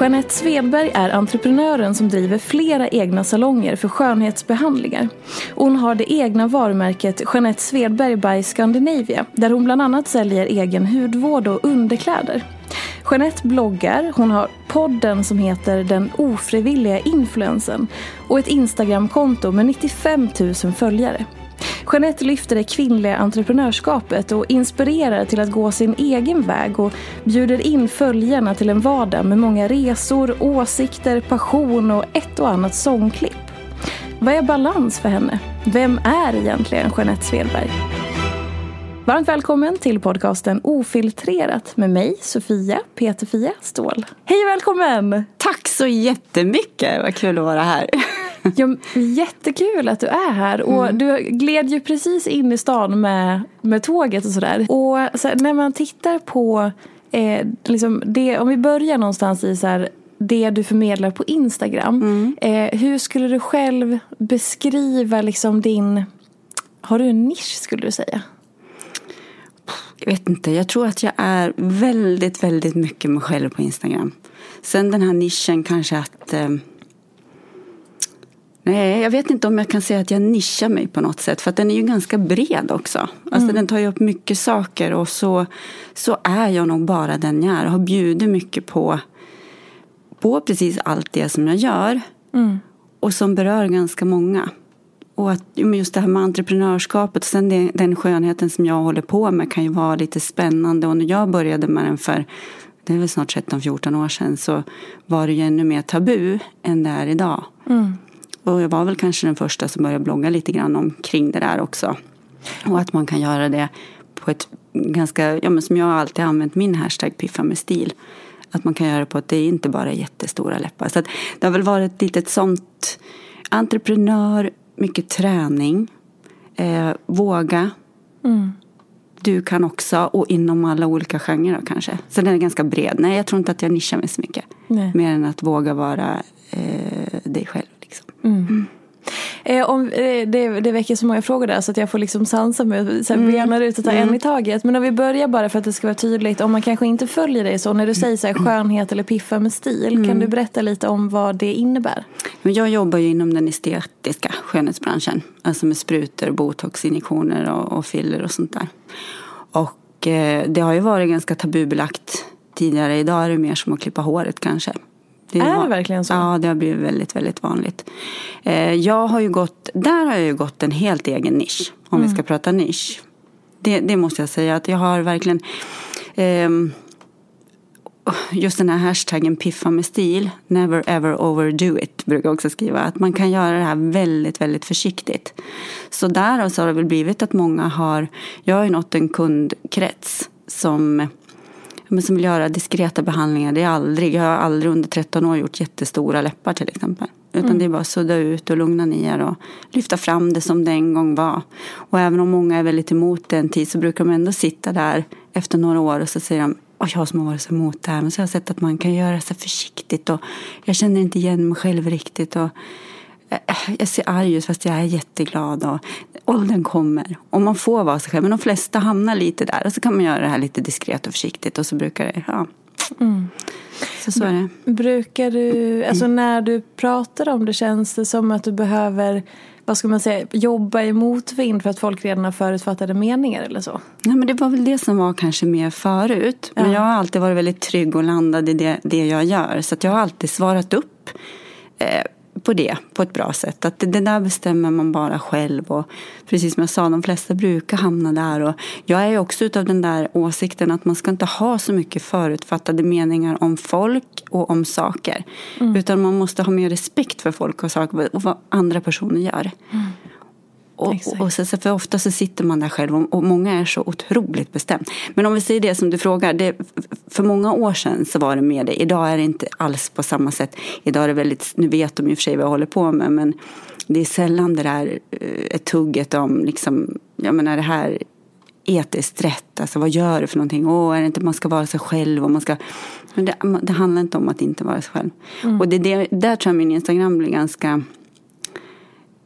Jeanette Svedberg är entreprenören som driver flera egna salonger för skönhetsbehandlingar. Hon har det egna varumärket Jeanette Svedberg by Scandinavia där hon bland annat säljer egen hudvård och underkläder. Jeanette bloggar, hon har podden som heter Den ofrivilliga influensen och ett Instagramkonto med 95 000 följare. Jeanette lyfter det kvinnliga entreprenörskapet och inspirerar till att gå sin egen väg och bjuder in följarna till en vardag med många resor, åsikter, passion och ett och annat sångklipp. Vad är balans för henne? Vem är egentligen Jeanette Svedberg? Varmt välkommen till podcasten Ofiltrerat med mig, Sofia Peterfia Ståhl. Hej och välkommen! Tack så jättemycket, vad kul att vara här. Ja, jättekul att du är här. Och mm. Du gled ju precis in i stan med, med tåget och sådär. Och så när man tittar på, eh, liksom det, om vi börjar någonstans i så här, det du förmedlar på Instagram. Mm. Eh, hur skulle du själv beskriva liksom din, har du en nisch skulle du säga? Jag vet inte, jag tror att jag är väldigt, väldigt mycket mig själv på Instagram. Sen den här nischen kanske att eh, Nej, jag vet inte om jag kan säga att jag nischar mig på något sätt. För att den är ju ganska bred också. Alltså mm. den tar ju upp mycket saker. Och så, så är jag nog bara den jag är. Jag har bjudit mycket på, på precis allt det som jag gör. Mm. Och som berör ganska många. Och att just det här med entreprenörskapet. Och sen det, den skönheten som jag håller på med kan ju vara lite spännande. Och när jag började med den för det är väl snart 13-14 år sedan. Så var det ju ännu mer tabu än det är idag. Mm. Och jag var väl kanske den första som började blogga lite grann omkring det där också. Och att man kan göra det på ett ganska, ja men som jag alltid använt min hashtag piffa med stil. Att man kan göra det på att det inte bara är jättestora läppar. Så att det har väl varit lite ett sånt entreprenör, mycket träning, eh, våga. Mm. Du kan också, och inom alla olika genrer kanske. Så den är ganska bred. Nej, jag tror inte att jag nischar mig så mycket. Nej. Mer än att våga vara eh, dig själv. Mm. Eh, om, eh, det, det väcker så många frågor där så att jag får liksom sansa mig och så mm. benar ut och ta mm. en i taget. Men om vi börjar bara för att det ska vara tydligt. Om man kanske inte följer dig så när du säger så här, skönhet eller piffa med stil. Mm. Kan du berätta lite om vad det innebär? Jag jobbar ju inom den estetiska skönhetsbranschen. Alltså med sprutor, botoxinjektioner och, och filler och sånt där. Och eh, det har ju varit ganska tabubelagt tidigare. Idag är det mer som att klippa håret kanske. Det är det verkligen så? Ja, det har blivit väldigt, väldigt vanligt. Eh, jag har ju gått, där har jag ju gått en helt egen nisch. Om mm. vi ska prata nisch. Det, det, måste jag säga att jag har verkligen eh, Just den här hashtaggen piffa med stil, never ever overdo it, brukar jag också skriva. Att man kan göra det här väldigt, väldigt försiktigt. Så där så har det väl blivit att många har, jag har ju nått en kundkrets som men som vill göra diskreta behandlingar. Det är aldrig, jag har aldrig under 13 år gjort jättestora läppar till exempel. Utan det är bara att sudda ut och lugna ner och lyfta fram det som det en gång var. Och även om många är väldigt emot det en tid så brukar de ändå sitta där efter några år och så säger de och jag som har varit så emot det här. Men så har jag sett att man kan göra så försiktigt och jag känner inte igen mig själv riktigt. Och jag ser arg ut fast jag är jätteglad och åldern kommer och man får vara sig själv. Men de flesta hamnar lite där och så kan man göra det här lite diskret och försiktigt och så brukar det, ja. Mm. Så så är det. Brukar du, alltså när du pratar om det känns det som att du behöver vad ska man säga, jobba i motvind för att folk redan har förutfattade meningar eller så? Ja, men det var väl det som var kanske mer förut. Men ja. jag har alltid varit väldigt trygg och landad i det, det jag gör. Så att jag har alltid svarat upp eh, på det på ett bra sätt. Att det, det, där bestämmer man bara själv. Och precis som jag sa, de flesta brukar hamna där. Och jag är också utav den där åsikten att man ska inte ha så mycket förutfattade meningar om folk och om saker. Mm. Utan man måste ha mer respekt för folk och saker och vad andra personer gör. Mm. Och, och så, för ofta så sitter man där själv och, och många är så otroligt bestämd. Men om vi säger det som du frågar. Det, för många år sedan så var det mer det. Idag är det inte alls på samma sätt. Idag är det väldigt, nu vet de i och för sig vad jag håller på med. Men det är sällan det där eh, ett tugget om liksom, jag menar det här etiskt rätt. Alltså vad gör du för någonting? Åh, är det inte man ska vara sig själv? Och man ska... Men det, det handlar inte om att inte vara sig själv. Mm. Och det, det, där tror jag min Instagram blir ganska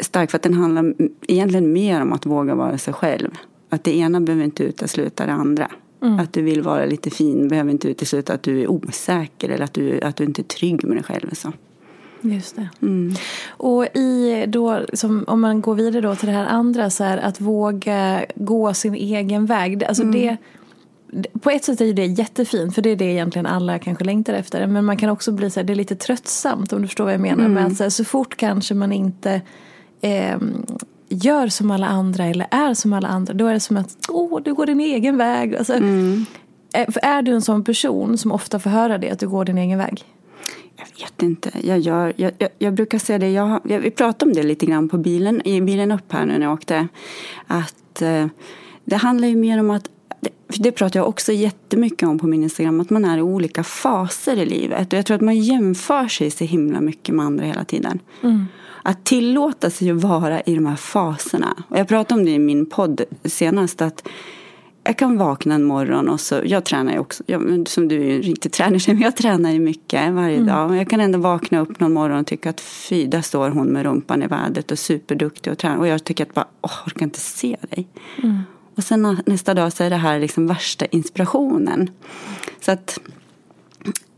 stark för att den handlar egentligen mer om att våga vara sig själv. Att det ena behöver inte utesluta det andra. Mm. Att du vill vara lite fin behöver inte utesluta att du är osäker eller att du, att du inte är trygg med dig själv. Så. Just det. Mm. Och i då, som, om man går vidare då till det här andra, så här, att våga gå sin egen väg. Alltså mm. det, på ett sätt är det jättefint, för det är det egentligen alla kanske längtar efter. Men man kan också bli så här, det är lite tröttsamt om du förstår vad jag menar. Mm. Med att så, här, så fort kanske man inte eh, gör som alla andra eller är som alla andra, då är det som att åh, du går din egen väg. Alltså, mm. är, eh, är du en sån person som ofta får höra det, att du går din egen väg? Jag vet inte. Jag, gör, jag, jag, jag brukar säga det, jag, jag, vi pratade om det lite grann på bilen, i bilen upp här nu när jag åkte. Att eh, det handlar ju mer om att det pratar jag också jättemycket om på min Instagram, att man är i olika faser i livet. Och jag tror att man jämför sig så himla mycket med andra hela tiden. Mm att tillåta sig att vara i de här faserna. Och jag pratade om det i min podd senast. att jag kan vakna en morgon och så, jag tränar ju också, jag, som du är ju riktigt tränar men jag tränar ju mycket varje mm. dag. Jag kan ändå vakna upp någon morgon och tycka att fy, där står hon med rumpan i vädret och superduktig och tränar. Och jag tycker att bara, åh, jag orkar inte se dig. Mm. Och sen nästa dag så är det här liksom värsta inspirationen. Så att,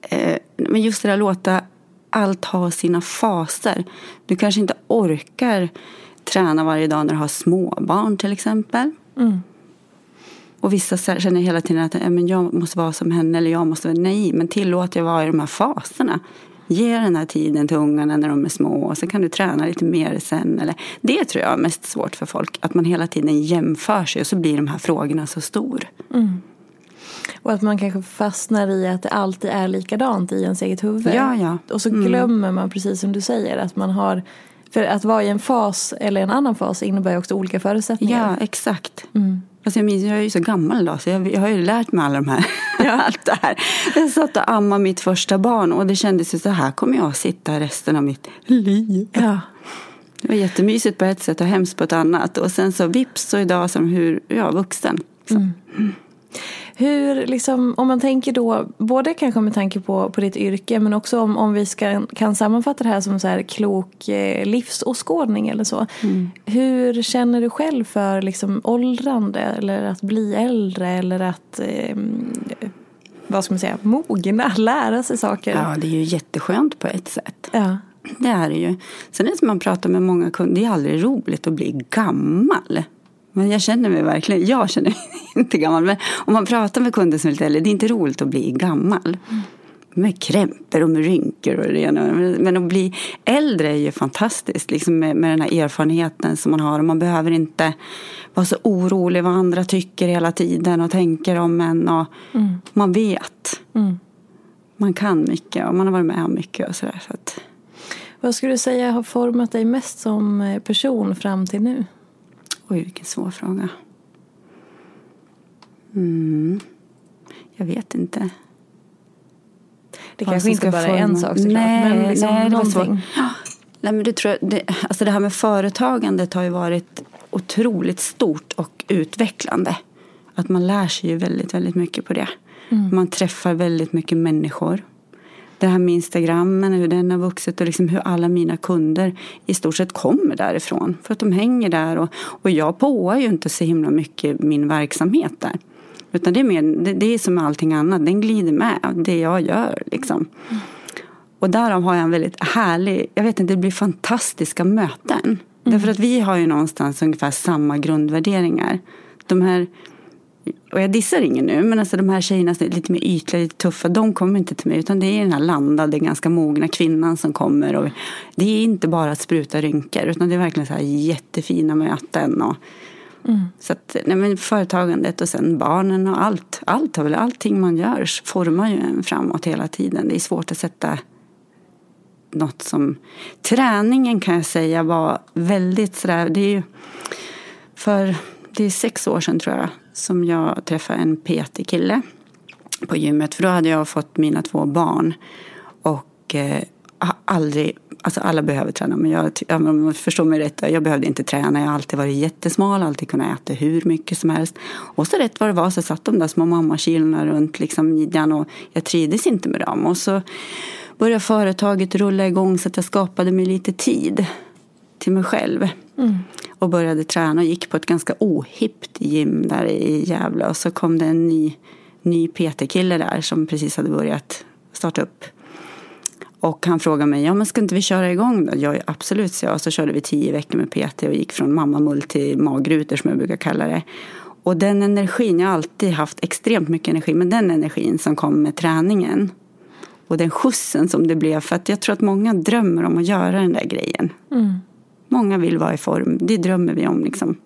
eh, men just det där låta allt har sina faser. Du kanske inte orkar träna varje dag när du har småbarn till exempel. Mm. Och vissa känner hela tiden att jag måste vara som henne eller jag måste vara nej, men tillåt jag vara i de här faserna. Ge den här tiden till ungarna när de är små och så kan du träna lite mer sen. Eller, det tror jag är mest svårt för folk, att man hela tiden jämför sig och så blir de här frågorna så stor. Mm. Och att man kanske fastnar i att det alltid är likadant i ens eget huvud. Ja, ja. Och så mm. glömmer man precis som du säger att man har för att vara i en fas eller en annan fas innebär också olika förutsättningar. Ja, exakt. Mm. Alltså jag, minns, jag är ju så gammal då, så jag, jag har ju lärt mig alla de här, ja. allt det här. Jag satt och ammade mitt första barn och det kändes ju så här kommer jag att sitta resten av mitt liv. Ja. Det var jättemysigt på ett sätt och hemskt på ett annat. Och sen så vips så idag som hur, ja, vuxen. Så. Mm. Hur, liksom, om man tänker då, både kanske med tanke på, på ditt yrke men också om, om vi ska, kan sammanfatta det här som så här klok eh, livsåskådning eller så. Mm. Hur känner du själv för liksom, åldrande eller att bli äldre eller att eh, vad ska man säga, mogna, lära sig saker? Ja, det är ju jätteskönt på ett sätt. Ja. Det är det ju. Sen är det som man pratar med många kunder, det är aldrig roligt att bli gammal. Men jag känner mig verkligen, jag känner mig inte gammal. Men om man pratar med kunder som är lite äldre, det är inte roligt att bli gammal. Mm. Med krämpor och med rynkor och det ena. Men att bli äldre är ju fantastiskt. Liksom med, med den här erfarenheten som man har. Och man behöver inte vara så orolig vad andra tycker hela tiden och tänker om en. Och mm. Man vet. Mm. Man kan mycket och man har varit med om mycket och sådär. Så att... Vad skulle du säga har format dig mest som person fram till nu? Oj, vilken svår fråga. Mm. Jag vet inte. Det kanske inte bara är en sak såklart. Nej, men liksom nej, det var svårt. Nej, men det, tror jag, det, alltså det här med företagandet har ju varit otroligt stort och utvecklande. Att man lär sig ju väldigt, väldigt mycket på det. Mm. Man träffar väldigt mycket människor. Det här med Instagrammen, hur den har vuxit och liksom hur alla mina kunder i stort sett kommer därifrån. För att de hänger där och, och jag påar ju inte så himla mycket min verksamhet där. Utan det är, mer, det, det är som med allting annat, den glider med det jag gör. Liksom. Mm. Och därav har jag en väldigt härlig, jag vet inte, det blir fantastiska möten. Mm. Därför att vi har ju någonstans ungefär samma grundvärderingar. De här, och jag dissar ingen nu, men alltså de här tjejerna som är lite mer ytliga, lite tuffa, de kommer inte till mig. Utan det är den här landade, ganska mogna kvinnan som kommer. Och det är inte bara att spruta rynkor, utan det är verkligen så här jättefina möten. Och, mm. Så att, nej men företagandet och sen barnen och allt. Allt har väl, allting man gör formar ju en framåt hela tiden. Det är svårt att sätta något som... Träningen kan jag säga var väldigt sådär... Det är ju för det är sex år sedan tror jag som jag träffade en PT-kille på gymmet. För då hade jag fått mina två barn. Och eh, aldrig... Alltså alla behöver träna, men jag, om man förstår mig rätt, jag behövde inte träna. Jag har alltid varit jättesmal, alltid kunnat äta hur mycket som helst. Och så rätt vad det var så satt de där små mammakilorna runt liksom midjan och jag trivdes inte med dem. Och så började företaget rulla igång så att jag skapade mig lite tid till mig själv. Mm. Och började träna och gick på ett ganska ohippt gym där i Gävle. Och så kom det en ny, ny PT-kille där som precis hade börjat starta upp. Och han frågade mig, ja men ska inte vi köra igång då? Ja absolut, så jag. Så körde vi tio veckor med PT och gick från mammamull till magrutor som jag brukar kalla det. Och den energin, jag har alltid haft extremt mycket energi, men den energin som kom med träningen och den skjutsen som det blev. För att jag tror att många drömmer om att göra den där grejen. Mm. Många vill vara i form, det drömmer vi om liksom.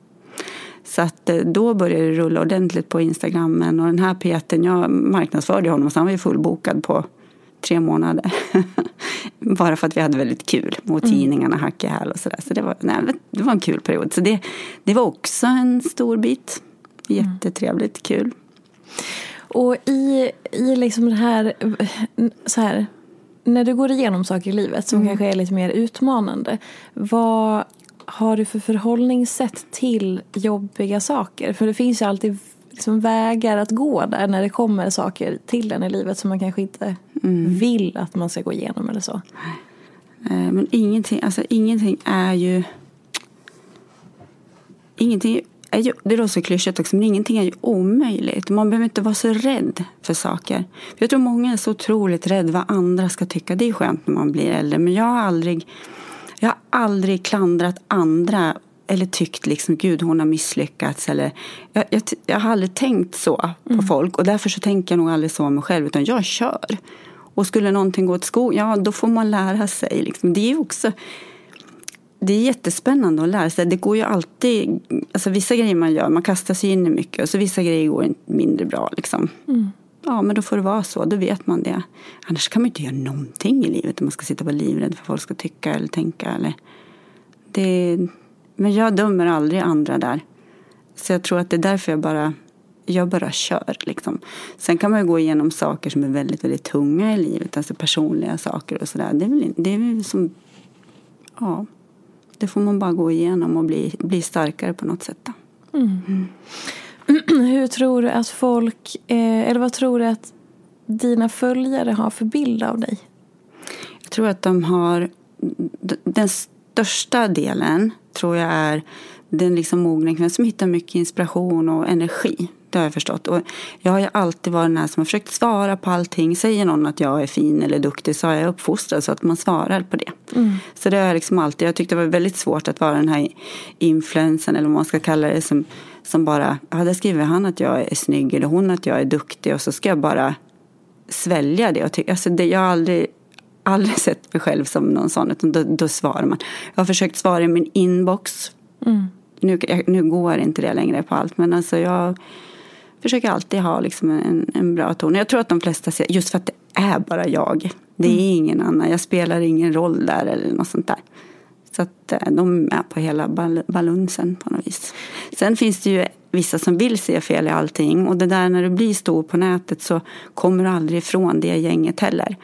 Så att eh, då började det rulla ordentligt på Instagrammen och den här Peten, jag marknadsförde honom så han var ju fullbokad på tre månader. Bara för att vi hade väldigt kul mot mm. tidningarna, hack i häl och sådär. Så det var, nej, det var en kul period. Så det, det var också en stor bit. Jättetrevligt, kul. Och i, i liksom det här, så här, när du går igenom saker i livet som mm. kanske är lite mer utmanande. Vad har du för förhållningssätt till jobbiga saker? För det finns ju alltid liksom vägar att gå där när det kommer saker till en i livet som man kanske inte mm. vill att man ska gå igenom eller så. Men ingenting, alltså ingenting är ju... Ingenting är ju, det låter så klyschigt också, men ingenting är ju omöjligt. Man behöver inte vara så rädd för saker. Jag tror många är så otroligt rädda vad andra ska tycka. Det är skönt när man blir äldre, men jag har aldrig, jag har aldrig klandrat andra eller tyckt liksom gud hon har misslyckats eller jag, jag, jag har aldrig tänkt så på mm. folk och därför så tänker jag nog aldrig så om mig själv utan jag kör. Och skulle någonting gå åt skog, ja då får man lära sig. Liksom. Det är också det är jättespännande att lära sig. Det går ju alltid, alltså vissa grejer man gör, man kastar sig in i mycket och så vissa grejer går mindre bra liksom. Mm. Ja, men då får det vara så, då vet man det. Annars kan man inte göra någonting i livet om man ska sitta och vara livrädd för vad folk ska tycka eller tänka. Eller. Det, men jag dömer aldrig andra där. Så jag tror att det är därför jag bara, jag bara kör. Liksom. Sen kan man ju gå igenom saker som är väldigt, väldigt tunga i livet, alltså personliga saker och sådär. Det är väl, det är väl som, ja det får man bara gå igenom och bli, bli starkare på något sätt. Mm. Hur tror du att folk, eh, eller vad tror du att dina följare har för bild av dig? Jag tror att de har, den största delen tror jag är den liksom mogna kvinnan som hittar mycket inspiration och energi. Det har jag förstått. Och jag har ju alltid varit den här som har försökt svara på allting. Säger någon att jag är fin eller duktig så har jag uppfostrad så att man svarar på det. Mm. Så det har jag liksom alltid. Jag tyckte det var väldigt svårt att vara den här influensen eller vad man ska kalla det. Som, som bara, ja där skriver han att jag är snygg eller hon att jag är duktig och så ska jag bara svälja det. Och ty- alltså det jag har aldrig aldrig sett mig själv som någon sån, utan då, då svarar man. Jag har försökt svara i min inbox. Mm. Nu, nu går inte det längre på allt, men alltså jag försöker alltid ha liksom en, en bra ton. Jag tror att de flesta ser, just för att det är bara jag. Det är mm. ingen annan. Jag spelar ingen roll där eller något sånt där. Så att eh, de är på hela bal balunsen på något vis. Sen finns det ju vissa som vill se fel i allting. Och det där när du blir stor på nätet så kommer du aldrig ifrån det gänget heller.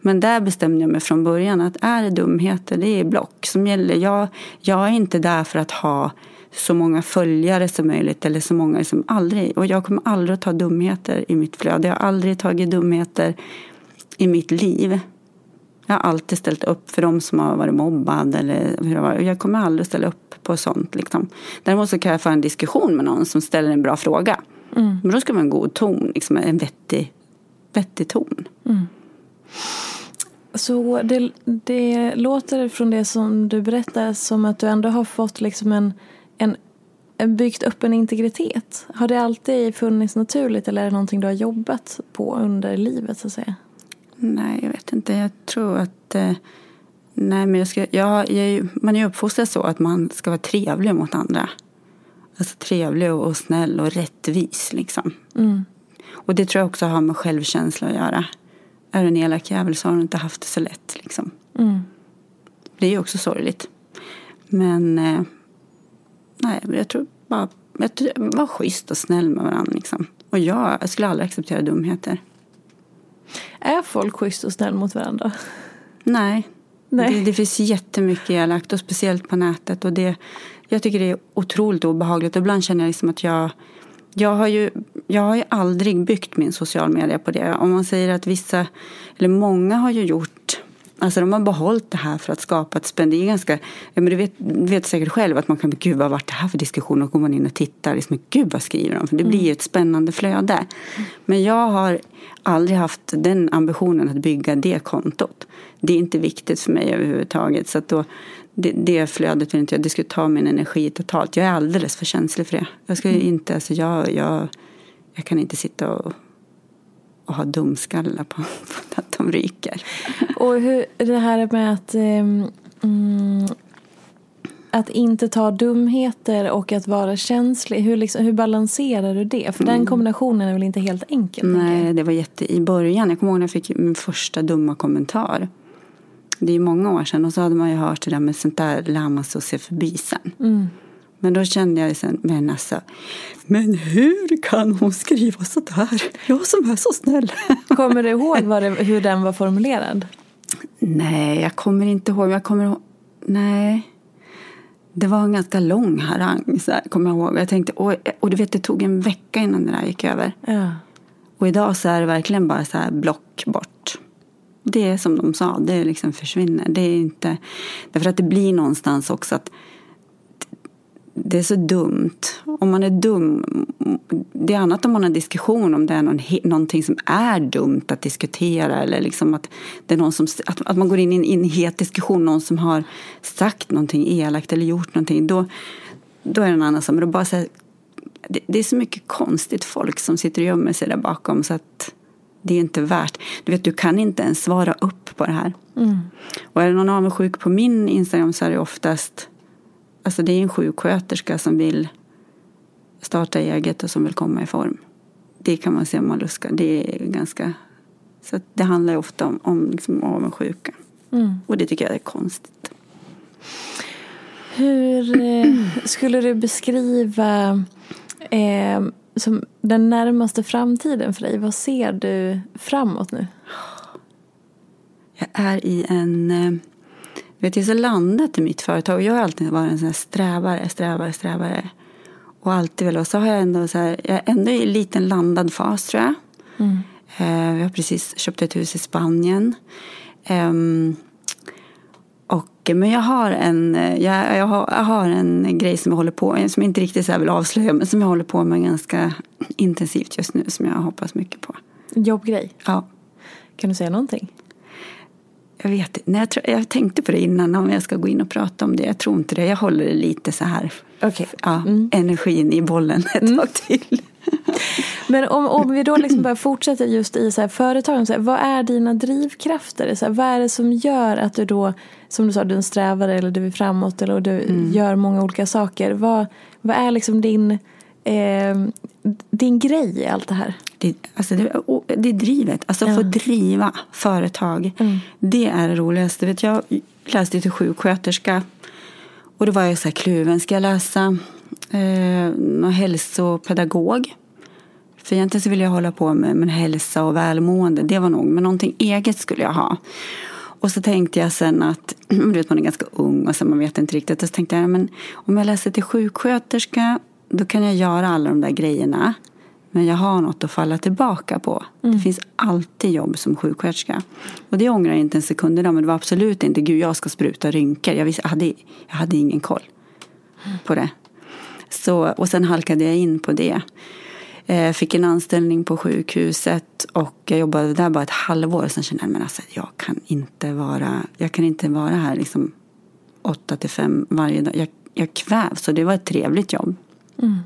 Men där bestämde jag mig från början att är det dumheter, det är block som gäller. Jag, jag är inte där för att ha så många följare som möjligt eller så många som aldrig. Och jag kommer aldrig att ta dumheter i mitt flöde. Jag har aldrig tagit dumheter i mitt liv. Jag har alltid ställt upp för de som har varit mobbad eller hur det var. Jag kommer aldrig ställa upp på sånt. Liksom. Däremot så kan jag föra en diskussion med någon som ställer en bra fråga. Mm. Men då ska man ha en god ton, liksom en vettig, vettig ton. Mm. Så det, det låter från det som du berättar som att du ändå har fått liksom en, en, byggt upp en integritet. Har det alltid funnits naturligt eller är det någonting du har jobbat på under livet så att säga? Nej, jag vet inte. Jag tror att eh, Nej, men jag ska, jag, jag, man är uppfostrad så att man ska vara trevlig mot andra. Alltså trevlig och, och snäll och rättvis liksom. Mm. Och det tror jag också har med självkänsla att göra. Är du en elak jävel så har du inte haft det så lätt liksom. Mm. Det är ju också sorgligt. Men eh, nej, jag tror bara var schysst och snäll med varandra liksom. Och jag, jag skulle aldrig acceptera dumheter. Är folk schysst och snäll mot varandra? Nej, Nej. Det, det finns jättemycket elakt och speciellt på nätet. Och det, jag tycker det är otroligt obehagligt. Och ibland känner jag liksom att jag, jag har ju jag har ju aldrig byggt min social media på det. Om man säger att vissa, eller många har ju gjort Alltså de har behållit det här för att skapa ett spänn. Det är ganska, ja, men du vet, du vet säkert själv att man kan, gud vad har varit det här för diskussion? Och går man in och tittar, liksom, gud vad skriver de? För det blir ju ett spännande flöde. Men jag har aldrig haft den ambitionen att bygga det kontot. Det är inte viktigt för mig överhuvudtaget. Så då, det, det flödet vill inte jag, det skulle ta min energi totalt. Jag är alldeles för känslig för det. Jag ska mm. inte, alltså jag, jag, jag kan inte sitta och och ha dumskallar på, på att de ryker. Och hur, det här med att ehm, mm, att inte ta dumheter och att vara känslig. Hur, liksom, hur balanserar du det? För mm. den kombinationen är väl inte helt enkel? Nej, det var jätte i början. Jag kommer ihåg när jag fick min första dumma kommentar. Det är många år sedan och så hade man ju hört det där med sånt där lär man sig att se förbi sen. Mm. Men då kände jag sen, men alltså, men hur kan hon skriva så där? Jag som är så snäll. Kommer du ihåg det, hur den var formulerad? Nej, jag kommer inte ihåg. Jag kommer ihåg, nej. Det var en ganska lång harang, så här, kommer jag ihåg. Jag tänkte, och, och du vet, det tog en vecka innan det där gick över. Ja. Och idag så är det verkligen bara så här block bort. Det är som de sa, det liksom försvinner. Det är inte, därför att det blir någonstans också att det är så dumt. Om man är dum, det är annat om man har en diskussion om det är någon, någonting som är dumt att diskutera eller liksom att, det är någon som, att, att man går in i en, en het diskussion, någon som har sagt någonting elakt eller gjort någonting. Då, då är det en annan sak. Men bara så här, det, det, är så mycket konstigt folk som sitter och gömmer sig där bakom så att det är inte värt. Du vet, du kan inte ens svara upp på det här. Mm. Och är det någon avundsjuk på min Instagram så är det oftast Alltså det är en sjuksköterska som vill starta eget och som vill komma i form. Det kan man se om man luskar. Det är ganska... Så det handlar ju ofta om, om liksom avundsjuka. Mm. Och det tycker jag är konstigt. Hur eh, skulle du beskriva eh, som den närmaste framtiden för dig? Vad ser du framåt nu? Jag är i en... Eh, vet, jag har landat i mitt företag och jag har alltid varit en sån här strävare, strävare, strävare. Och alltid väl, och så har jag ändå så här, jag är ändå i en liten landad fas tror jag. Mm. Eh, jag har precis köpt ett hus i Spanien. Um, och, men jag har, en, jag, jag, har, jag har en grej som jag håller på som jag inte riktigt så vill avslöja men som jag håller på med ganska intensivt just nu som jag hoppas mycket på. Jobbgrej? Ja. Kan du säga någonting? Jag vet Nej, jag, tror, jag tänkte på det innan om jag ska gå in och prata om det. Jag tror inte det. Jag håller det lite så här. Okay. Ja, mm. Energin i bollen ett mm. tag till. Men om, om vi då liksom bara fortsätter just i så här företagen. Så här, vad är dina drivkrafter? Så här, vad är det som gör att du då, som du sa, du är en strävare eller du är framåt eller du mm. gör många olika saker. Vad, vad är liksom din eh, din grej i allt det här? Det, alltså det, det är drivet. Alltså ja. få driva företag. Mm. Det är det roligaste. Vet, jag läste till sjuksköterska Och då var jag så här kluven, ska jag läsa eh, hälsopedagog? För egentligen så ville jag hålla på med, med hälsa och välmående, det var nog, men någonting eget skulle jag ha. Och så tänkte jag sen att, du vet man är ganska ung och så man vet inte riktigt. Och så tänkte jag, men om jag läser till sjuksköterska då kan jag göra alla de där grejerna. Men jag har något att falla tillbaka på. Mm. Det finns alltid jobb som sjuksköterska. Och det ångrar jag inte en sekund idag. Men det var absolut inte, gud jag ska spruta rynkor. Jag, visste, jag, hade, jag hade ingen koll på det. Så, och sen halkade jag in på det. Eh, fick en anställning på sjukhuset och jag jobbade där bara ett halvår. Sen kände jag men alltså, jag kan inte vara, jag kan inte vara här liksom åtta till fem varje dag. Jag, jag kvävs så det var ett trevligt jobb. Mm.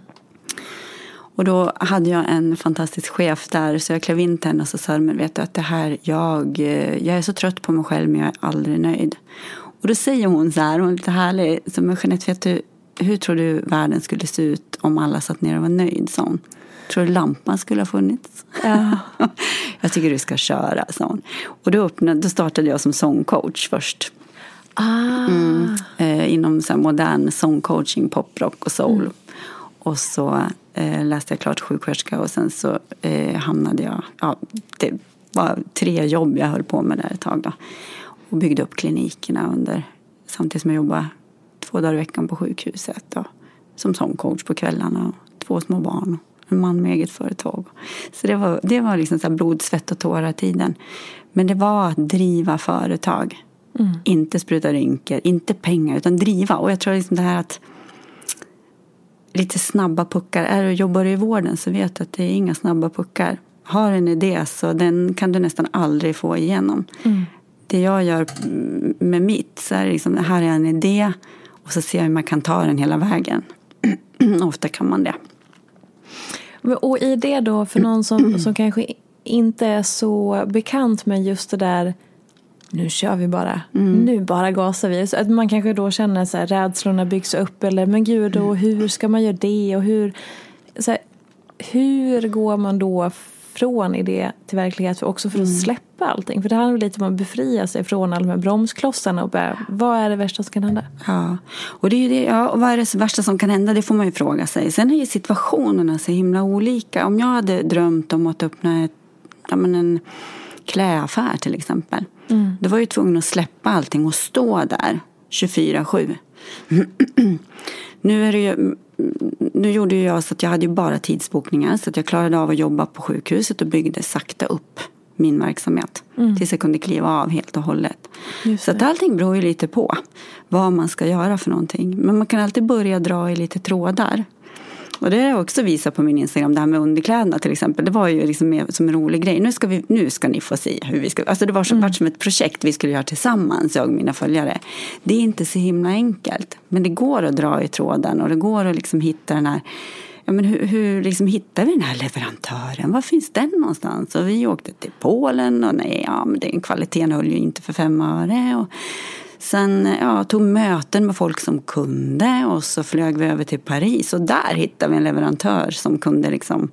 Och då hade jag en fantastisk chef där så jag klev in till henne och så sa men vet du att det här, jag, eh, jag är så trött på mig själv men jag är aldrig nöjd. Och då säger hon så här, hon är lite härlig, så men Jeanette vet du, hur tror du världen skulle se ut om alla satt ner och var nöjd? Så hon. Tror du lampan skulle ha funnits? Ja. jag tycker du ska köra, sa hon. Och då, öppnade, då startade jag som sångcoach först. Ah. Mm, eh, inom så modern sångcoaching, poprock och soul. Mm. Och så eh, läste jag klart sjuksköterska och sen så eh, hamnade jag, ja, det var tre jobb jag höll på med där ett tag då. Och byggde upp klinikerna under, samtidigt som jag jobbade två dagar i veckan på sjukhuset. Då, som sångcoach på kvällarna och två små barn. Och en man med eget företag. Så det var, det var liksom så blod, svett och tårar tiden. Men det var att driva företag. Mm. Inte spruta rynkor, inte pengar, utan driva. Och jag tror liksom det här att lite snabba puckar. Är du, jobbar du i vården så vet du att det är inga snabba puckar. Har en idé så den kan du nästan aldrig få igenom. Mm. Det jag gör med mitt så är det liksom, här är en idé och så ser jag hur man kan ta den hela vägen. Ofta kan man det. Och i det då, för någon som, som kanske inte är så bekant med just det där nu kör vi bara, mm. nu bara gasar vi. Så att man kanske då känner så här, rädslorna byggs upp eller men gud, och hur ska man göra det och hur, så här, hur går man då från idé till verklighet för också för att mm. släppa allting? För det handlar lite om att befria sig från alla de här bromsklossarna och bara, vad är det värsta som kan hända? Ja, och det är det, ja, och vad är det värsta som kan hända? Det får man ju fråga sig. Sen är ju situationerna så himla olika. Om jag hade drömt om att öppna ett, ja, men en klädaffär till exempel Mm. Då var jag tvungen att släppa allting och stå där 24-7. nu, är det ju, nu gjorde jag så att jag hade bara tidsbokningar så att jag klarade av att jobba på sjukhuset och byggde sakta upp min verksamhet mm. tills jag kunde kliva av helt och hållet. Så att allting beror ju lite på vad man ska göra för någonting. Men man kan alltid börja dra i lite trådar. Och det har jag också visat på min Instagram, det här med underkläderna till exempel. Det var ju liksom som en rolig grej. Nu ska, vi, nu ska ni få se hur vi ska... Alltså det var som, mm. som ett projekt vi skulle göra tillsammans, jag och mina följare. Det är inte så himla enkelt. Men det går att dra i tråden och det går att liksom hitta den här Ja, men hur, hur liksom hittar vi den här leverantören? Var finns den någonstans? Och vi åkte till Polen och nej, ja, men den kvaliteten höll ju inte för fem öre. Och Sen ja, tog möten med folk som kunde och så flög vi över till Paris och där hittade vi en leverantör som kunde liksom,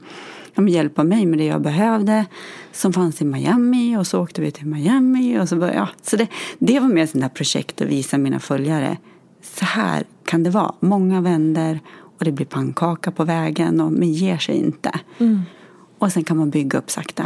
ja, hjälpa mig med det jag behövde. Som fanns i Miami och så åkte vi till Miami. Och så, ja, så det, det var mer sånt projekt att visa mina följare. Så här kan det vara. Många vänder och det blir pannkaka på vägen och men ger sig inte. Mm. Och sen kan man bygga upp sakta.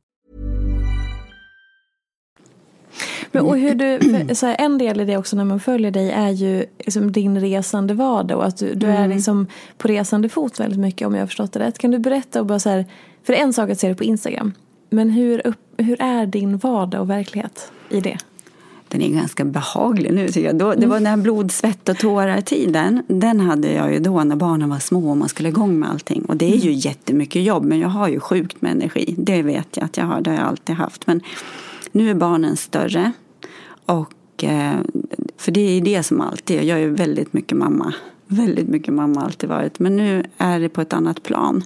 Men, och hur du, för, så här, en del i det också när man följer dig är ju liksom din resande vardag och att du, du är liksom på resande fot väldigt mycket om jag har förstått det rätt. Kan du berätta och bara så här, för det är en sak att se det på Instagram, men hur, upp, hur är din vardag och verklighet i det? Den är ganska behaglig nu tycker jag. Då, det var den här blod, svett och tårar-tiden. Den hade jag ju då när barnen var små och man skulle igång med allting. Och det är ju jättemycket jobb men jag har ju sjukt med energi. Det vet jag att jag har, det har jag alltid haft. Men nu är barnen större. Och, eh, för det är det som alltid är. Jag är väldigt mycket mamma. Väldigt mycket mamma alltid varit. Men nu är det på ett annat plan.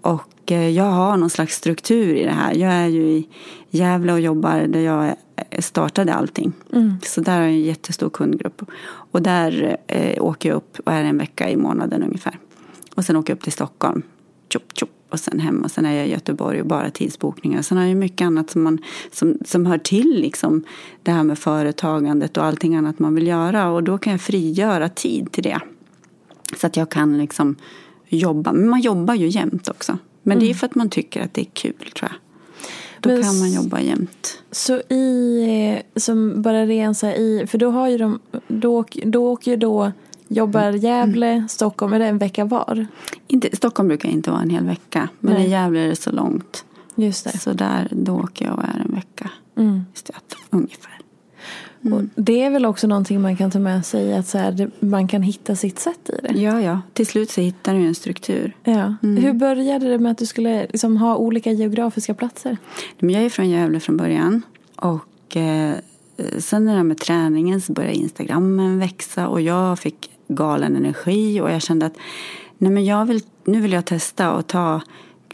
Och eh, jag har någon slags struktur i det här. Jag är ju i Gävle och jobbar där jag startade allting. Så där har jag en jättestor kundgrupp. Och där eh, åker jag upp och är en vecka i månaden ungefär. Och sen åker jag upp till Stockholm. Tjup, tjup, och sen hem och sen är jag i Göteborg och bara tidsbokningar. Sen har jag mycket annat som, man, som, som hör till liksom det här med företagandet och allting annat man vill göra. Och då kan jag frigöra tid till det. Så att jag kan liksom jobba. Men man jobbar ju jämt också. Men det är för att man tycker att det är kul tror jag. Då Men kan man jobba jämt. Så i, som bara ren så här i, för då har ju de, då, då åker ju då, jobbar Gävle, Stockholm, är det en vecka var? Inte, Stockholm brukar inte vara en hel vecka. Men Nej. i Gävle är det så långt. Just det. Så där, då åker jag och är en vecka. Mm. Det, ungefär. Och det är väl också någonting man kan ta med sig, att så här, man kan hitta sitt sätt i det. Ja, ja. Till slut så hittar du en struktur. Ja. Hur började det med att du skulle liksom ha olika geografiska platser? Jag är från Gävle från början. Och eh, sen när det här med träningen så började Instagrammen växa. Och jag fick galen energi. Och jag kände att nej men jag vill, nu vill jag testa och ta